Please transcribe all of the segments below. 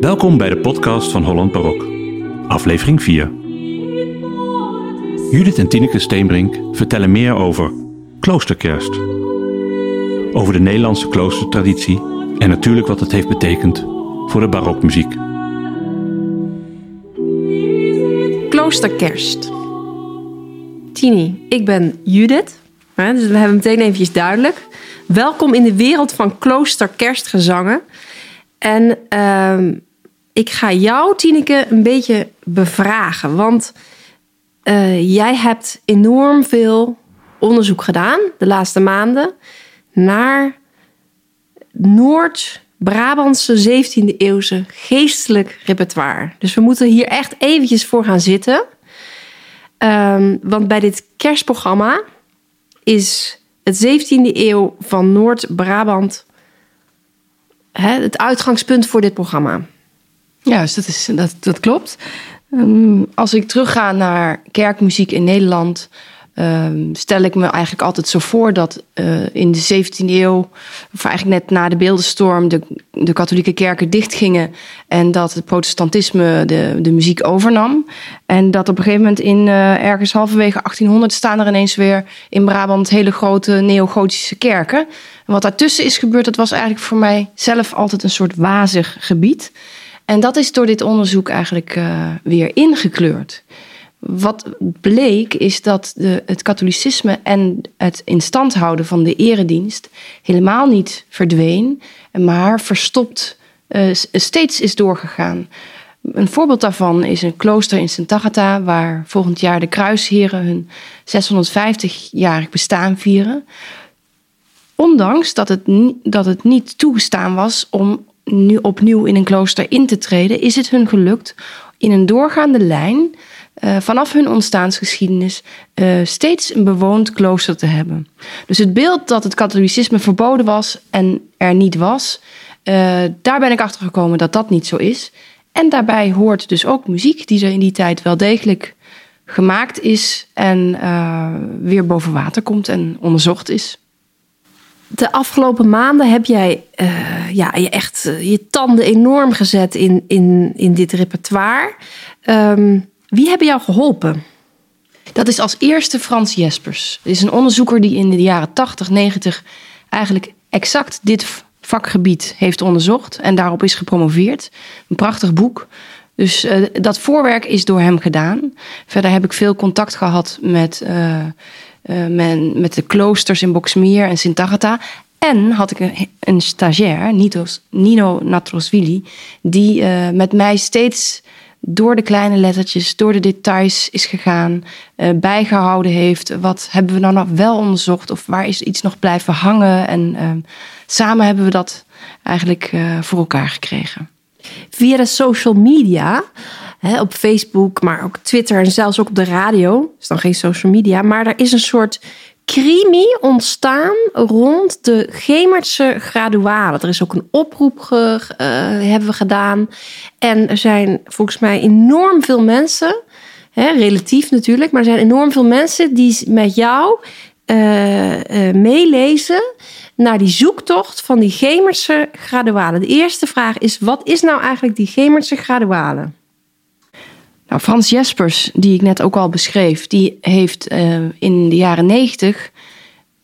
Welkom bij de podcast van Holland Barok, aflevering 4. Judith en Tineke Steenbrink vertellen meer over kloosterkerst, over de Nederlandse kloostertraditie en natuurlijk wat het heeft betekend voor de barokmuziek. Kloosterkerst. Tini, ik ben Judith. Dus we hebben meteen eventjes duidelijk. Welkom in de wereld van kloosterkerstgezangen. En ehm, ik ga jou, Tineke, een beetje bevragen. Want eh, jij hebt enorm veel onderzoek gedaan de laatste maanden naar Noord-Brabantse 17e eeuwse geestelijk repertoire. Dus we moeten hier echt eventjes voor gaan zitten. Ehm, want bij dit kerstprogramma is het 17e eeuw van Noord-Brabant het uitgangspunt voor dit programma. Juist, dat, is, dat, dat klopt. Ehm, als ik terugga naar kerkmuziek in Nederland, ehm, stel ik me eigenlijk altijd zo voor dat eh, in de 17e eeuw, of eigenlijk net na de beeldenstorm, de, de katholieke kerken dichtgingen en dat het protestantisme de, de muziek overnam. En dat op een gegeven moment in eh, ergens halverwege 1800 staan er ineens weer in Brabant hele grote neogotische kerken. En wat daartussen is gebeurd, dat was eigenlijk voor mij zelf altijd een soort wazig gebied. En dat is door dit onderzoek eigenlijk uh, weer ingekleurd. Wat bleek is dat de, het katholicisme en het instand houden van de eredienst helemaal niet verdween, maar verstopt uh, steeds is doorgegaan. Een voorbeeld daarvan is een klooster in Sint Agatha, waar volgend jaar de kruisheren hun 650-jarig bestaan vieren. Ondanks dat het, dat het niet toegestaan was om nu opnieuw in een klooster in te treden, is het hun gelukt in een doorgaande lijn uh, vanaf hun ontstaansgeschiedenis uh, steeds een bewoond klooster te hebben. Dus het beeld dat het katholicisme verboden was en er niet was, uh, daar ben ik achter gekomen dat dat niet zo is. En daarbij hoort dus ook muziek die er in die tijd wel degelijk gemaakt is en weer boven water komt en onderzocht is de afgelopen maanden heb jij uh, ja, je echt uh, je tanden enorm gezet in, in, in dit repertoire. Um, wie hebben jou geholpen? Dat is als eerste Frans Jespers. Het is een onderzoeker die in de jaren 80, 90 eigenlijk exact dit vakgebied heeft onderzocht en daarop is gepromoveerd. Een prachtig boek. Dus uh, dat voorwerk is door hem gedaan. Verder heb ik veel contact gehad met uh, men, met de kloosters in Boxmeer en Sint Agatha. En had ik een, stagiair, Nitos, Nino Natrosvili, die uh, met mij steeds door de kleine lettertjes, door de details is gegaan, uh, bijgehouden heeft. Wat hebben we nou nog wel onderzocht of waar is iets nog blijven hangen? En uh, samen hebben we dat eigenlijk voor elkaar gekregen. Via de social media hè, op Facebook, maar ook Twitter en zelfs ook op de radio. is dan geen social media, maar er is een soort crimi ontstaan rond de Gemertse gradualen. Er is ook een oproep ge, uh, hebben we gedaan. En er zijn volgens mij enorm veel mensen, hè, relatief natuurlijk, maar er zijn enorm veel mensen die met jou uh, uh, meelezen naar die zoektocht van die Gemertse gradualen. De eerste vraag is: wat is nou eigenlijk die Gemertse gradualen? Nou, Frans Jespers, die ik net ook al beschreef, die heeft uh, in de jaren negentig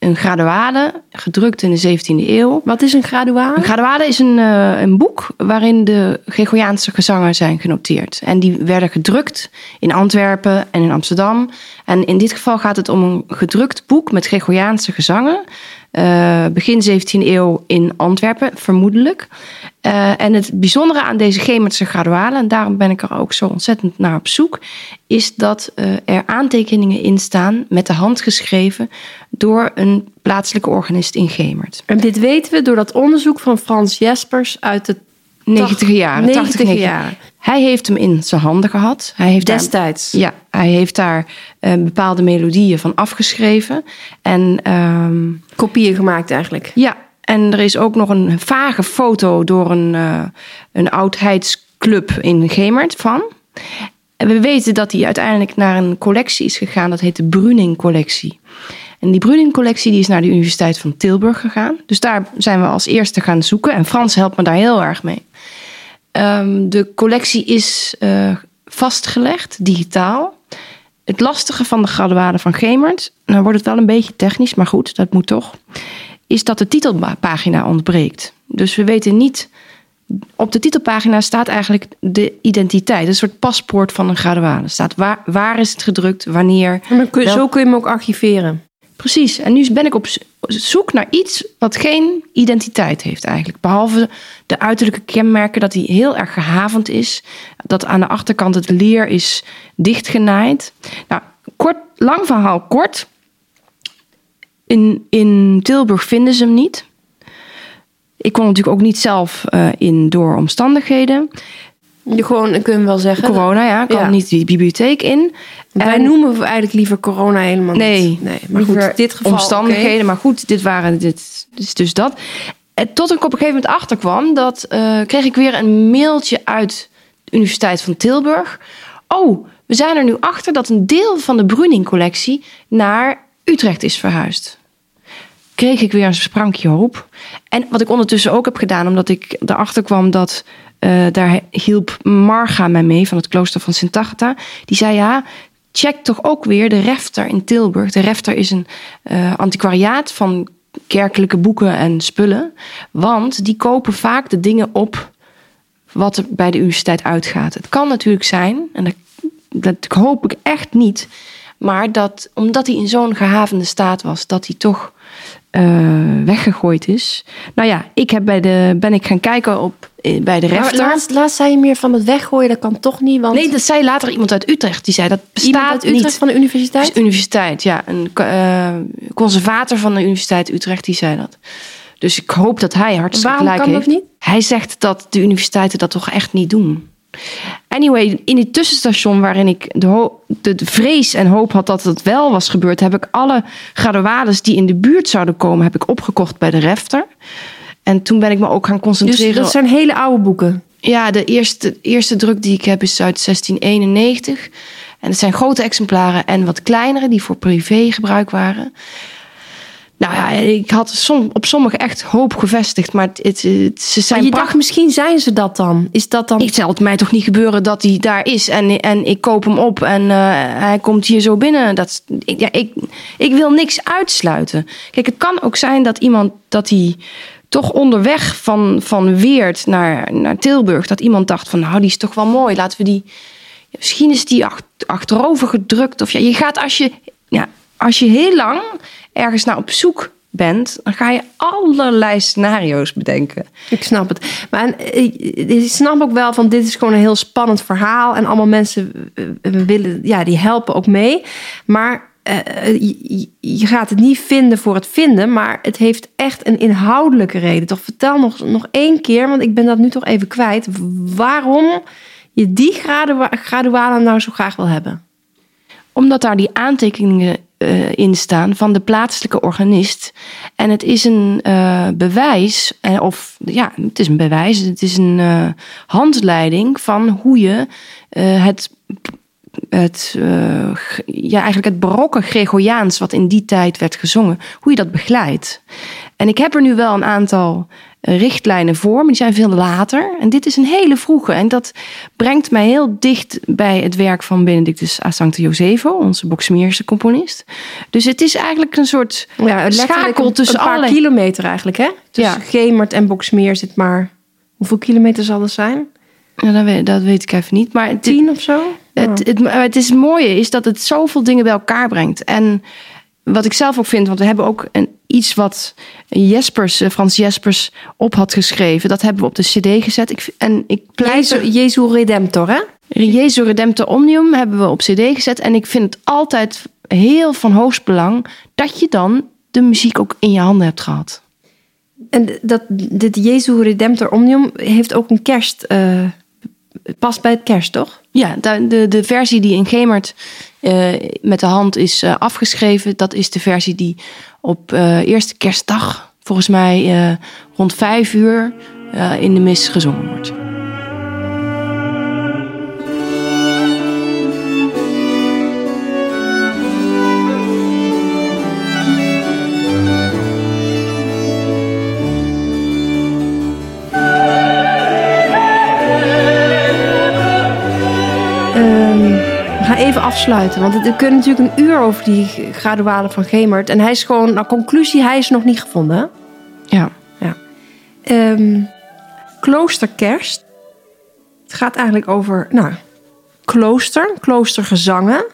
een graduade gedrukt in de 17e eeuw. Wat is een graduade? Een graduade is een, uh, een boek waarin de Gregoriaanse gezangen zijn genoteerd. En die werden gedrukt in Antwerpen en in Amsterdam. En in dit geval gaat het om een gedrukt boek met Gregoriaanse gezangen. Uh, begin 17e eeuw in Antwerpen, vermoedelijk. Uh, en het bijzondere aan deze Gemertse gradualen, en daarom ben ik er ook zo ontzettend naar op zoek, is dat uh, er aantekeningen in staan met de hand geschreven door een plaatselijke organist in Gemert. En dit weten we door dat onderzoek van Frans Jespers uit de 90 jaren. 90 jaar. Hij heeft hem in zijn handen gehad. Hij heeft Destijds. Daar, ja, hij heeft daar uh, bepaalde melodieën van afgeschreven. En, um, Kopieën gemaakt eigenlijk. Ja, en er is ook nog een vage foto door een, uh, een oudheidsclub in Gemert van. En we weten dat hij uiteindelijk naar een collectie is gegaan. Dat heet de Bruning-collectie. En die Bruning-collectie die is naar de Universiteit van Tilburg gegaan. Dus daar zijn we als eerste gaan zoeken. En Frans helpt me daar heel erg mee. Ehm, de collectie is uh, vastgelegd, digitaal. Het lastige van de graduade van Gemert, nou wordt het wel een beetje technisch, maar goed, dat moet toch, is dat de titelpagina ontbreekt. Dus we weten niet, op de titelpagina staat eigenlijk de identiteit, een soort paspoort van een graduade. Staat waar, waar is het gedrukt, wanneer. Maar kun, zo kun je hem ook archiveren. Precies, en nu ben ik op zoek naar iets wat geen identiteit heeft eigenlijk. Behalve de uiterlijke kenmerken dat hij heel erg gehavend is. Dat aan de achterkant het leer is dichtgenaaid. Nou, kort, lang verhaal kort. In, in Tilburg vinden ze hem niet. Ik kon natuurlijk ook niet zelf uh, in door omstandigheden. Je gewoon, kunnen we wel zeggen. Corona, ja. kwam niet die bibliotheek in. Wij noemen eigenlijk liever corona helemaal nee, niet. Nee, maar goed, dit geval... Omstandigheden, maar goed, dit waren, dit is dus dat. En tot ik op een gegeven moment achterkwam, dat uh, kreeg ik weer een mailtje uit de Universiteit van Tilburg. Oh, we zijn er nu achter dat een deel van de Bruning-collectie naar Utrecht is verhuisd kreeg ik weer een sprankje hoop. En wat ik ondertussen ook heb gedaan, omdat ik erachter kwam dat uh, daar hielp Marga mij mee van het klooster van Sint Agatha. Die zei ja, check toch ook weer de Refter in Tilburg. De Refter is een uh, antiquariaat van kerkelijke boeken en spullen. Want die kopen vaak de dingen op wat er bij de universiteit uitgaat. Het kan natuurlijk zijn, en dat, dat hoop ik echt niet, maar dat omdat hij in zo'n gehavende staat was, dat hij toch uh, weggegooid is. Nou ja, ik heb bij de, ben ik gaan kijken op, eh, bij de rechter. laatst, laatst zei je meer van het weggooien, dat kan toch niet? Want... Nee, dat zei later iemand uit Utrecht. Die zei dat bestaat iemand uit Utrecht van de universiteit? universiteit, ja. Een uh, conservator van de Universiteit Utrecht, die zei dat. Dus ik hoop dat hij hartstikke gelijk kan heeft. Dat niet? Hij zegt dat de universiteiten dat toch echt niet doen. Anyway, in het tussenstation waarin ik de, de, vrees en hoop had dat het wel was gebeurd, heb ik alle graduades die in de buurt zouden komen, heb ik opgekocht bij de refter. En toen ben ik me ook gaan concentreren. Dus dat zijn hele oude boeken? Ja, de eerste, eerste druk die ik heb is uit 1691. En het zijn grote exemplaren en wat kleinere die voor privé gebruik waren. Nou ja, ik had som, op sommige echt hoop gevestigd, maar het, het, ze zijn. Maar je dacht, misschien zijn ze dat dan? Is dat dan? Het zal het mij toch niet gebeuren dat hij daar is en, en ik koop hem op en uh, hij komt hier zo binnen. Dat, ja, ik, ik wil niks uitsluiten. Kijk, het kan ook zijn dat iemand dat hij toch onderweg van, van Weert naar, naar Tilburg, dat iemand dacht van nou, die is toch wel mooi, laten we die. Misschien is die achterover gedrukt. Of ja, je gaat als je, ja, als je heel lang ergens naar op zoek bent, dan ga je allerlei scenario's bedenken. Ik snap het. Maar ik snap ook wel van dit is gewoon een heel spannend verhaal en allemaal mensen eh, willen, ja, die helpen ook mee. Maar uh, je, je, gaat het niet vinden voor het vinden, maar het heeft echt een inhoudelijke reden. Toch vertel nog, nog één keer, want ik ben dat nu toch even kwijt. Waarom je die graduale nou zo graag wil hebben? Omdat daar die aantekeningen uh, in staan van de plaatselijke organist. En het is een uh, bewijs, uh, of ja, het is een bewijs, het is een handleiding van hoe je het, het, ja, eigenlijk het barokke Gregoriaans, wat in die tijd werd gezongen, hoe je dat begeleidt. En ik heb er nu wel een aantal richtlijnen voor, maar die zijn veel later. En dit is een hele vroege. En dat brengt mij heel dicht bij het werk van Benedictus a Josefo, onze Boksmeerse componist. Dus het is eigenlijk een soort ja, schakel tussen een paar kilometer eigenlijk, hè? Tussen ja. Gemert en Boksmeer zit maar... Hoeveel kilometer zal dat zijn? Ja, dat, weet, dat weet ik even niet. Maar Tien of zo? Het, het, het, het, is mooie is dat het zoveel dingen bij elkaar brengt. En wat ik zelf ook vind, want we hebben ook een, iets wat Jespers, eh, Frans Jespers op had geschreven. Dat hebben we op de CD gezet. Ik, en ik pleit. Jezu, Jezu Redemptor, hè? Jezu Redemptor Omnium hebben we op CD gezet. En ik vind het altijd heel van hoogst belang dat je dan de muziek ook in je handen hebt gehad. En dat, dit Jezu Redemptor Omnium heeft ook een kerst. Uh, past bij het kerst, toch? Ja, de, de, versie die in Gemert uh, met de hand is uh, afgeschreven, dat is de versie die op uh, eerste kerstdag, volgens mij rond vijf uur, in de mis gezongen wordt. Even afsluiten, want we kunnen natuurlijk een uur over die graduale van Gemert. En hij is gewoon, nou conclusie, hij is nog niet gevonden. hè? Ja. Ehm, kloosterkerst. Het gaat eigenlijk over, nou, klooster, kloostergezangen.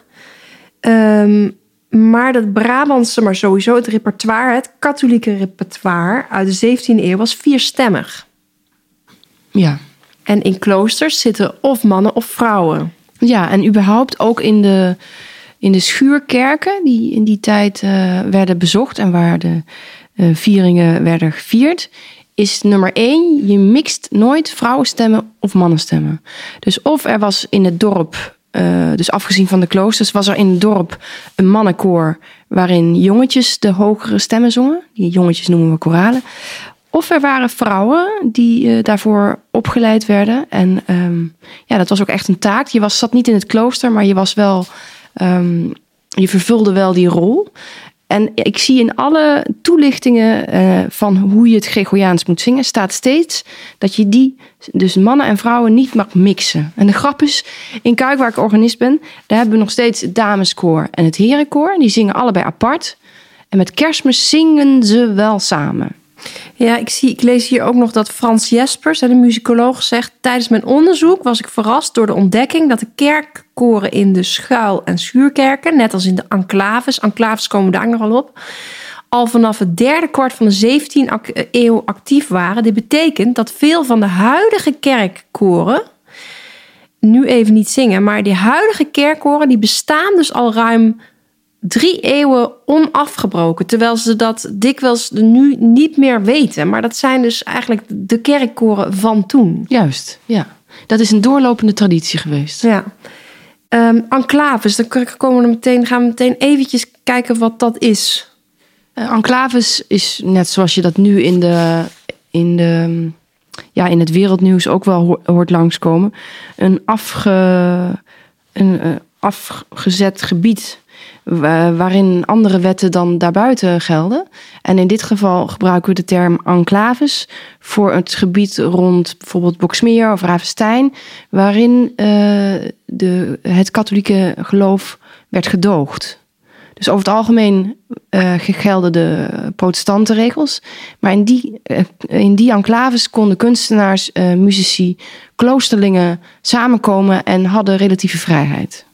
Ehm, maar dat Brabantse, maar sowieso het repertoire, het katholieke repertoire uit de 17e eeuw was vierstemmig. Ja. En in kloosters zitten of mannen of vrouwen. Ja, en überhaupt ook in de, in de schuurkerken die in die tijd eh, werden bezocht en waar de eh, vieringen werden gevierd, is nummer één, je mixt nooit vrouwenstemmen of mannenstemmen. Dus of er was in het dorp, eh, dus afgezien van de kloosters, was er in het dorp een mannenkoor waarin jongetjes de hogere stemmen zongen. Die jongetjes noemen we koralen. Of er waren vrouwen die eh, daarvoor opgeleid werden. En ehm, ja, dat was ook echt een taak. Je was, zat niet in het klooster, maar je was wel. ehm, je vervulde wel die rol. En ik zie in alle toelichtingen eh, van hoe je het Gregoriaans moet zingen, staat steeds dat je die, dus mannen en vrouwen, niet mag mixen. En de grap is, in Kuik, waar ik organist ben, daar hebben we nog steeds het dameskoor en het herenkoor. Die zingen allebei apart. En met kerstmis zingen ze wel samen. Ja, ik, zie, ik lees hier ook nog dat Frans Jespers, de muzikoloog, zegt... Tijdens mijn onderzoek was ik verrast door de ontdekking... dat de kerkkoren in de schuil- en schuurkerken... net als in de enclaves, enclaves komen daar nog wel op... al vanaf het derde kwart van de 17e ac- eeuw actief waren. Dit betekent dat veel van de huidige kerkkoren... nu even niet zingen, maar die huidige kerkkoren... die bestaan dus al ruim drie eeuwen onafgebroken. Terwijl ze dat dikwijls nu niet meer weten. Maar dat zijn dus eigenlijk de kerkkoren van toen. Juist, ja. Dat is een doorlopende traditie geweest. Ja. Ehm enclaves, dan komen we meteen, gaan we meteen eventjes kijken wat dat is. Eh, enclaves is net zoals je dat nu in, de, in, de, ja, in het wereldnieuws ook wel ho- hoort langskomen. Een, afge, een eh, afgezet gebied waarin andere wetten dan daarbuiten gelden. En in dit geval gebruiken we de term enclaves voor het gebied rond bijvoorbeeld Boksmeer of Ravenstein, waarin eh, de, het katholieke geloof werd gedoogd. Dus over het algemeen eh, gelden de protestantenregels. Maar in die, eh, in die enclaves konden kunstenaars, muzici, kloosterlingen samenkomen en hadden relatieve vrijheid.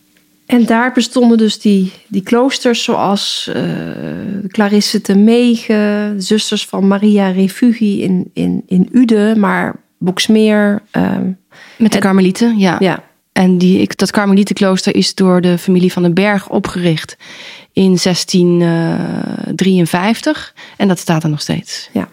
En daar bestonden dus die, die kloosters zoals eh Clarisse te Mege, de zusters van Maria Refugi in, in, in Uden, maar Boksmeer. ehm, Met de karmelieten, ja. ja. En die, ik- dat karmelietenklooster is door de familie van den Berg opgericht in 1653. En dat staat er nog steeds. Ja.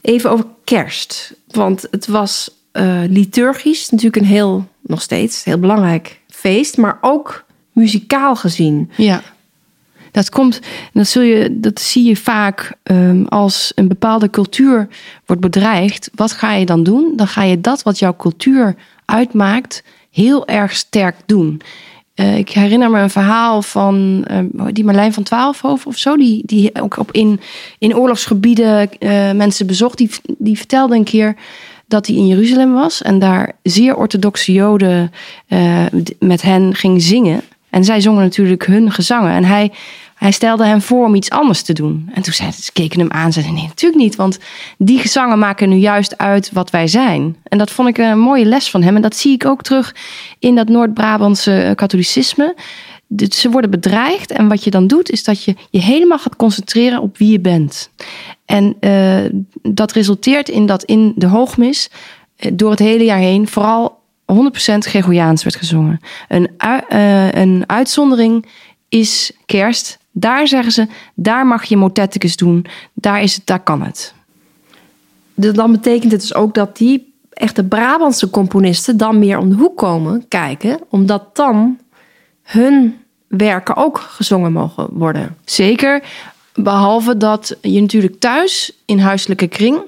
Even over kerst. Want het was eh, liturgisch natuurlijk een heel, nog steeds, heel belangrijk feest. Maar ook muzikaal gezien. Ja. Dat komt, dat, zul je, dat zie je vaak ehm, als een bepaalde cultuur wordt bedreigd. Wat ga je dan doen? Dan ga je dat wat jouw cultuur uitmaakt heel erg sterk doen. Eh, ik herinner me een verhaal van ehm, die Marlijn van Twaalfhoven of zo, die, die ook op in, in oorlogsgebieden eh, mensen bezocht. Die, die vertelde een keer dat hij in Jeruzalem was en daar zeer orthodoxe Joden eh, met hen ging zingen. En zij zongen natuurlijk hun gezangen. En hij, hij stelde hen voor om iets anders te doen. En toen zeiden ze, keken hem aan en zeiden: Nee, natuurlijk niet. Want die gezangen maken nu juist uit wat wij zijn. En dat vond ik een mooie les van hem. En dat zie ik ook terug in dat Noord-Brabantse eh, katholicisme. Ze worden bedreigd. En wat je dan doet, is dat je je helemaal gaat concentreren op wie je bent. En eh, dat resulteert in dat in de hoogmis eh, door het hele jaar heen vooral 100% Gregoriaans werd gezongen. Een, eh, een uitzondering is kerst. Daar zeggen ze, daar mag je motetticus doen. Daar, is het, daar kan het. Dus dan betekent het dus ook dat die echte Brabantse componisten dan meer om de hoek komen kijken. Omdat dan hun werken ook gezongen mogen worden. Zeker, behalve dat je natuurlijk thuis in huiselijke kring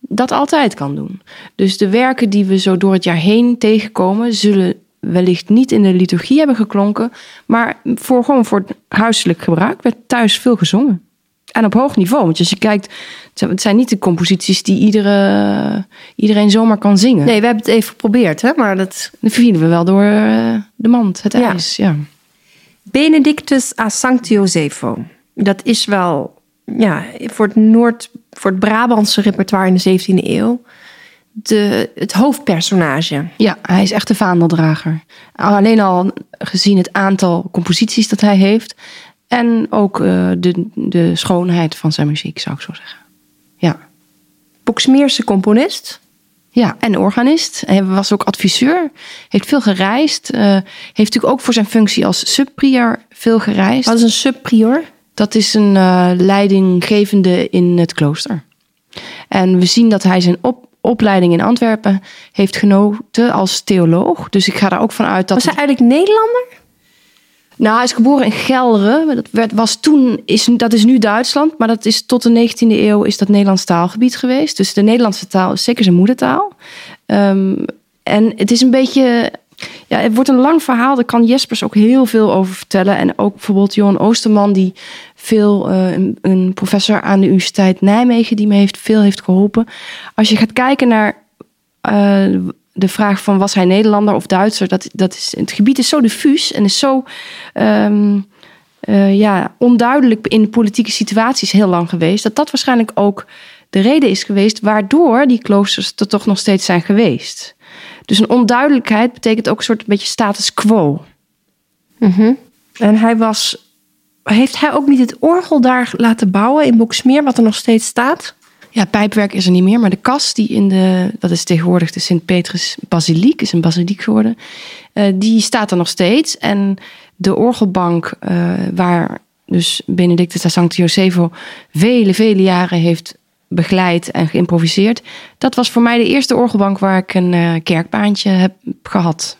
dat altijd kan doen. Dus de werken die we zo door het jaar heen tegenkomen, zullen wellicht niet in de liturgie hebben geklonken, maar voor gewoon voor het huiselijk gebruik werd thuis veel gezongen. En op hoog niveau. Want als je kijkt, het zijn niet de composities die iedere, iedereen zomaar kan zingen. Nee, we hebben het even geprobeerd, hè? maar dat... Dan verdienen we wel door uh, de mand, het ijs. Ja. Benedictus a Sancti Josefo. Dat is wel ja, voor het Noord, voor het Brabantse repertoire in de 17e eeuw de, het hoofdpersonage. ja, hij is echt de vaandeldrager. Alleen al gezien het aantal composities dat hij heeft. En ook eh, de, de schoonheid van zijn muziek, zou ik zo zeggen. Ja. Boksmeerse componist. Ja, en organist. Hij was ook adviseur. Heeft veel gereisd. eh, heeft natuurlijk ook voor zijn functie als subprior veel gereisd. Wat is een subprior? Dat is een eh, leidinggevende in het klooster. En we zien dat hij zijn op, opleiding in Antwerpen heeft genoten als theoloog. Dus ik ga er ook van uit dat. Was hij eigenlijk Nederlander? Nou, hij is geboren in Gelre. Dat werd, was toen, is, dat is nu Duitsland. Maar dat is tot de 19e eeuw is dat Nederlands taalgebied geweest. Dus de Nederlandse taal is zeker zijn moedertaal. Ehm, en het is een beetje... Ja, het wordt een lang verhaal. Daar kan Jespers ook heel veel over vertellen. En ook bijvoorbeeld Johan Oosterman, die veel, eh, een, professor aan de Universiteit Nijmegen, die me heeft, veel heeft geholpen. Als je gaat kijken naar eh, de vraag van was hij Nederlander of Duitser, dat, dat is, het gebied is zo diffuus en is zo ehm, eh, ja, onduidelijk in de politieke situaties heel lang geweest, dat dat waarschijnlijk ook de reden is geweest waardoor die kloosters er toch nog steeds zijn geweest. Dus een onduidelijkheid betekent ook een soort beetje status quo. En hij was. Heeft hij ook niet het orgel daar laten bouwen in Boksmeer, wat er nog steeds staat? Ja, pijpwerk is er niet meer, maar de kas die in de, dat is tegenwoordig de Sint-Petrus Basiliek, is een basiliek geworden, eh, die staat er nog steeds. En de orgelbank, eh, waar dus Benedictus da Sancti Josefo vele, vele jaren heeft begeleid en geïmproviseerd, dat was voor mij de eerste orgelbank waar ik een eh, kerkbaantje heb gehad.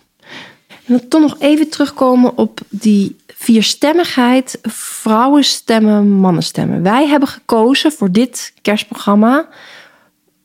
En dan toch nog even terugkomen op die vierstemmigheid, vrouwenstemmen, mannenstemmen. Wij hebben gekozen voor dit kerstprogramma,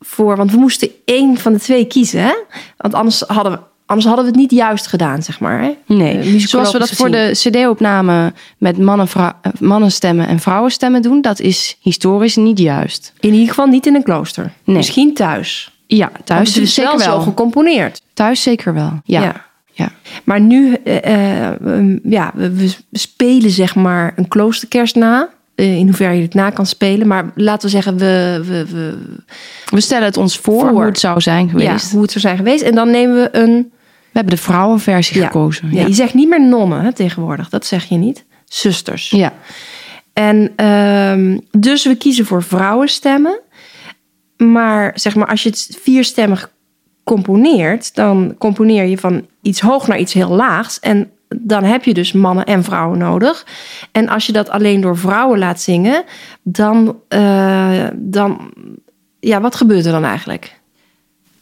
voor, want we moesten één van de twee kiezen. Hè? Want anders hadden, we, anders hadden we het niet juist gedaan, zeg maar. Hè? Nee, Eh, zoals we dat voor de CD-opname met mannen, eh, mannenstemmen en vrouwenstemmen doen, dat is historisch niet juist. In ieder geval niet in een klooster. Nee. Misschien thuis. Ja, thuis het is zeker wel gecomponeerd. Thuis zeker wel. Ja. Ja. ja. Maar nu, eh, um, ja, we, spelen zeg maar een kloosterkerst na. In hoeverre je het na kan spelen. Maar laten we zeggen, we, we, we, We stellen het ons voor, Voor. hoe het zou zijn ja, geweest. hoe het zou zijn geweest. En dan nemen we een... We hebben de vrouwenversie Ja. gekozen. Ja. Je zegt niet meer nonnen hè, tegenwoordig. Dat zeg je niet. Zusters. ja. En ehm, dus we kiezen voor vrouwenstemmen. Maar zeg maar, als je het vierstemmig componeert, dan componeer je van iets hoog naar iets heel laags. En dan heb je dus mannen en vrouwen nodig. En als je dat alleen door vrouwen laat zingen, dan, eh, dan ja, wat gebeurt er dan eigenlijk?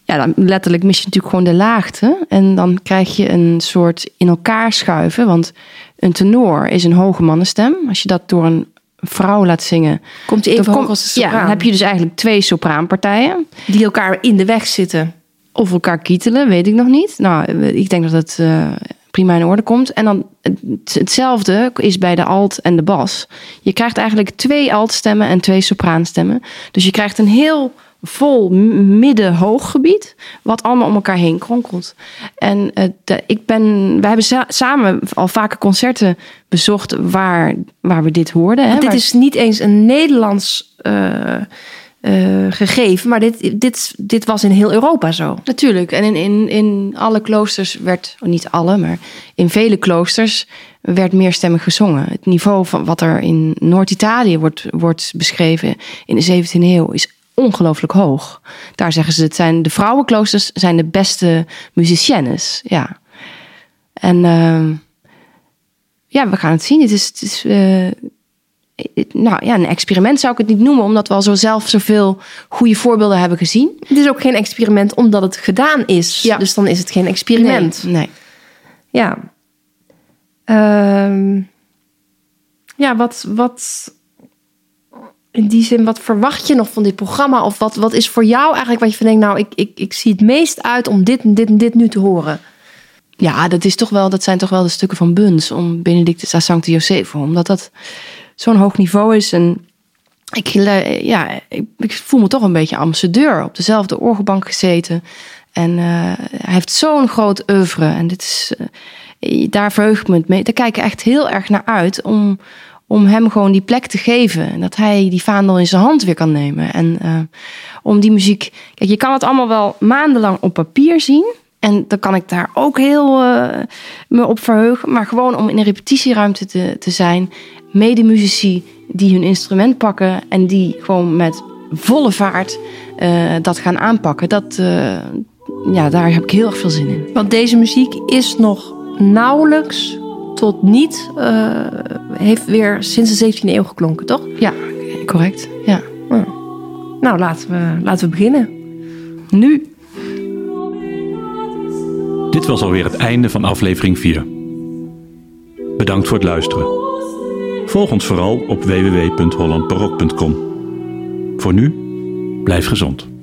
Ja, dan letterlijk mis je natuurlijk gewoon de laagte. En dan krijg je een soort in elkaar schuiven. Want een tenor is een hoge mannenstem. Als je dat door een vrouw laat zingen... Komt die even kom- als de ja, sopraan? dan heb je dus eigenlijk twee sopraanpartijen. die elkaar in de weg zitten. Of elkaar kietelen, weet ik nog niet. Nou, ik denk dat het eh, prima in orde komt. En dan het- hetzelfde is bij de alt en de bas. Je krijgt eigenlijk twee altstemmen en twee sopraanstemmen. Dus je krijgt een heel vol m- midden-hoog gebied, wat allemaal om elkaar heen kronkelt. En eh, de- ik ben, wij hebben sa- samen al vaker concerten bezocht waar, waar we dit hoorden. Hè, dit waar- is niet eens een Nederlands eh, eh, gegeven, maar dit, dit, dit was in heel Europa zo. Natuurlijk. En in, in, in alle kloosters werd, oh, niet alle, maar in vele kloosters werd meerstemmig gezongen. Het niveau van wat er in Noord-Italië wordt, wordt beschreven in de 17e eeuw is ongelooflijk hoog. Daar zeggen ze, het zijn de vrouwenkloosters zijn de beste musiciennes. Ja. En ehm, ja, we gaan het zien. Het is, het is eh, nou ja, een experiment zou ik het niet noemen, omdat we al zo zelf zoveel goede voorbeelden hebben gezien. Het is ook geen experiment omdat het gedaan is. Ja. Dus dan is het geen experiment. Nee, nee. Ja. Ehm, ja, wat, wat. In die zin, wat verwacht je nog van dit programma? Of wat, wat is voor jou eigenlijk wat je van denkt, nou, ik, ik, ik zie het meest uit om dit en dit en dit nu te horen? Ja, dat, is toch wel, dat zijn toch wel de stukken van Buns om Benedictus a Sancti Josefo. Omdat dat zo'n hoog niveau is. En ik, ja, ik, voel me toch een beetje ambassadeur. Op dezelfde orgelbank gezeten. En uh, hij heeft zo'n groot oeuvre. En dit is, uh, daar verheug ik me mee. Daar kijk ik echt heel erg naar uit om, om hem gewoon die plek te geven. En dat hij die vaandel in zijn hand weer kan nemen. En uh, om die muziek. Kijk, je kan het allemaal wel maandenlang op papier zien. En dan kan ik daar ook heel me op verheugen. Maar gewoon om in een repetitieruimte te, te zijn. Medemuzici die hun instrument pakken. En die gewoon met volle vaart dat gaan aanpakken. Dat, ja, daar heb ik heel erg veel zin in. Want deze muziek is nog nauwelijks tot niet, heeft weer sinds de 17e eeuw geklonken, toch? Ja, correct. Ja. Oh. Nou, laten we, laten we beginnen. Nu. Dit was alweer het einde van aflevering 4. Bedankt voor het luisteren. Volg ons vooral op www.hollandbarok.com. Voor nu, blijf gezond.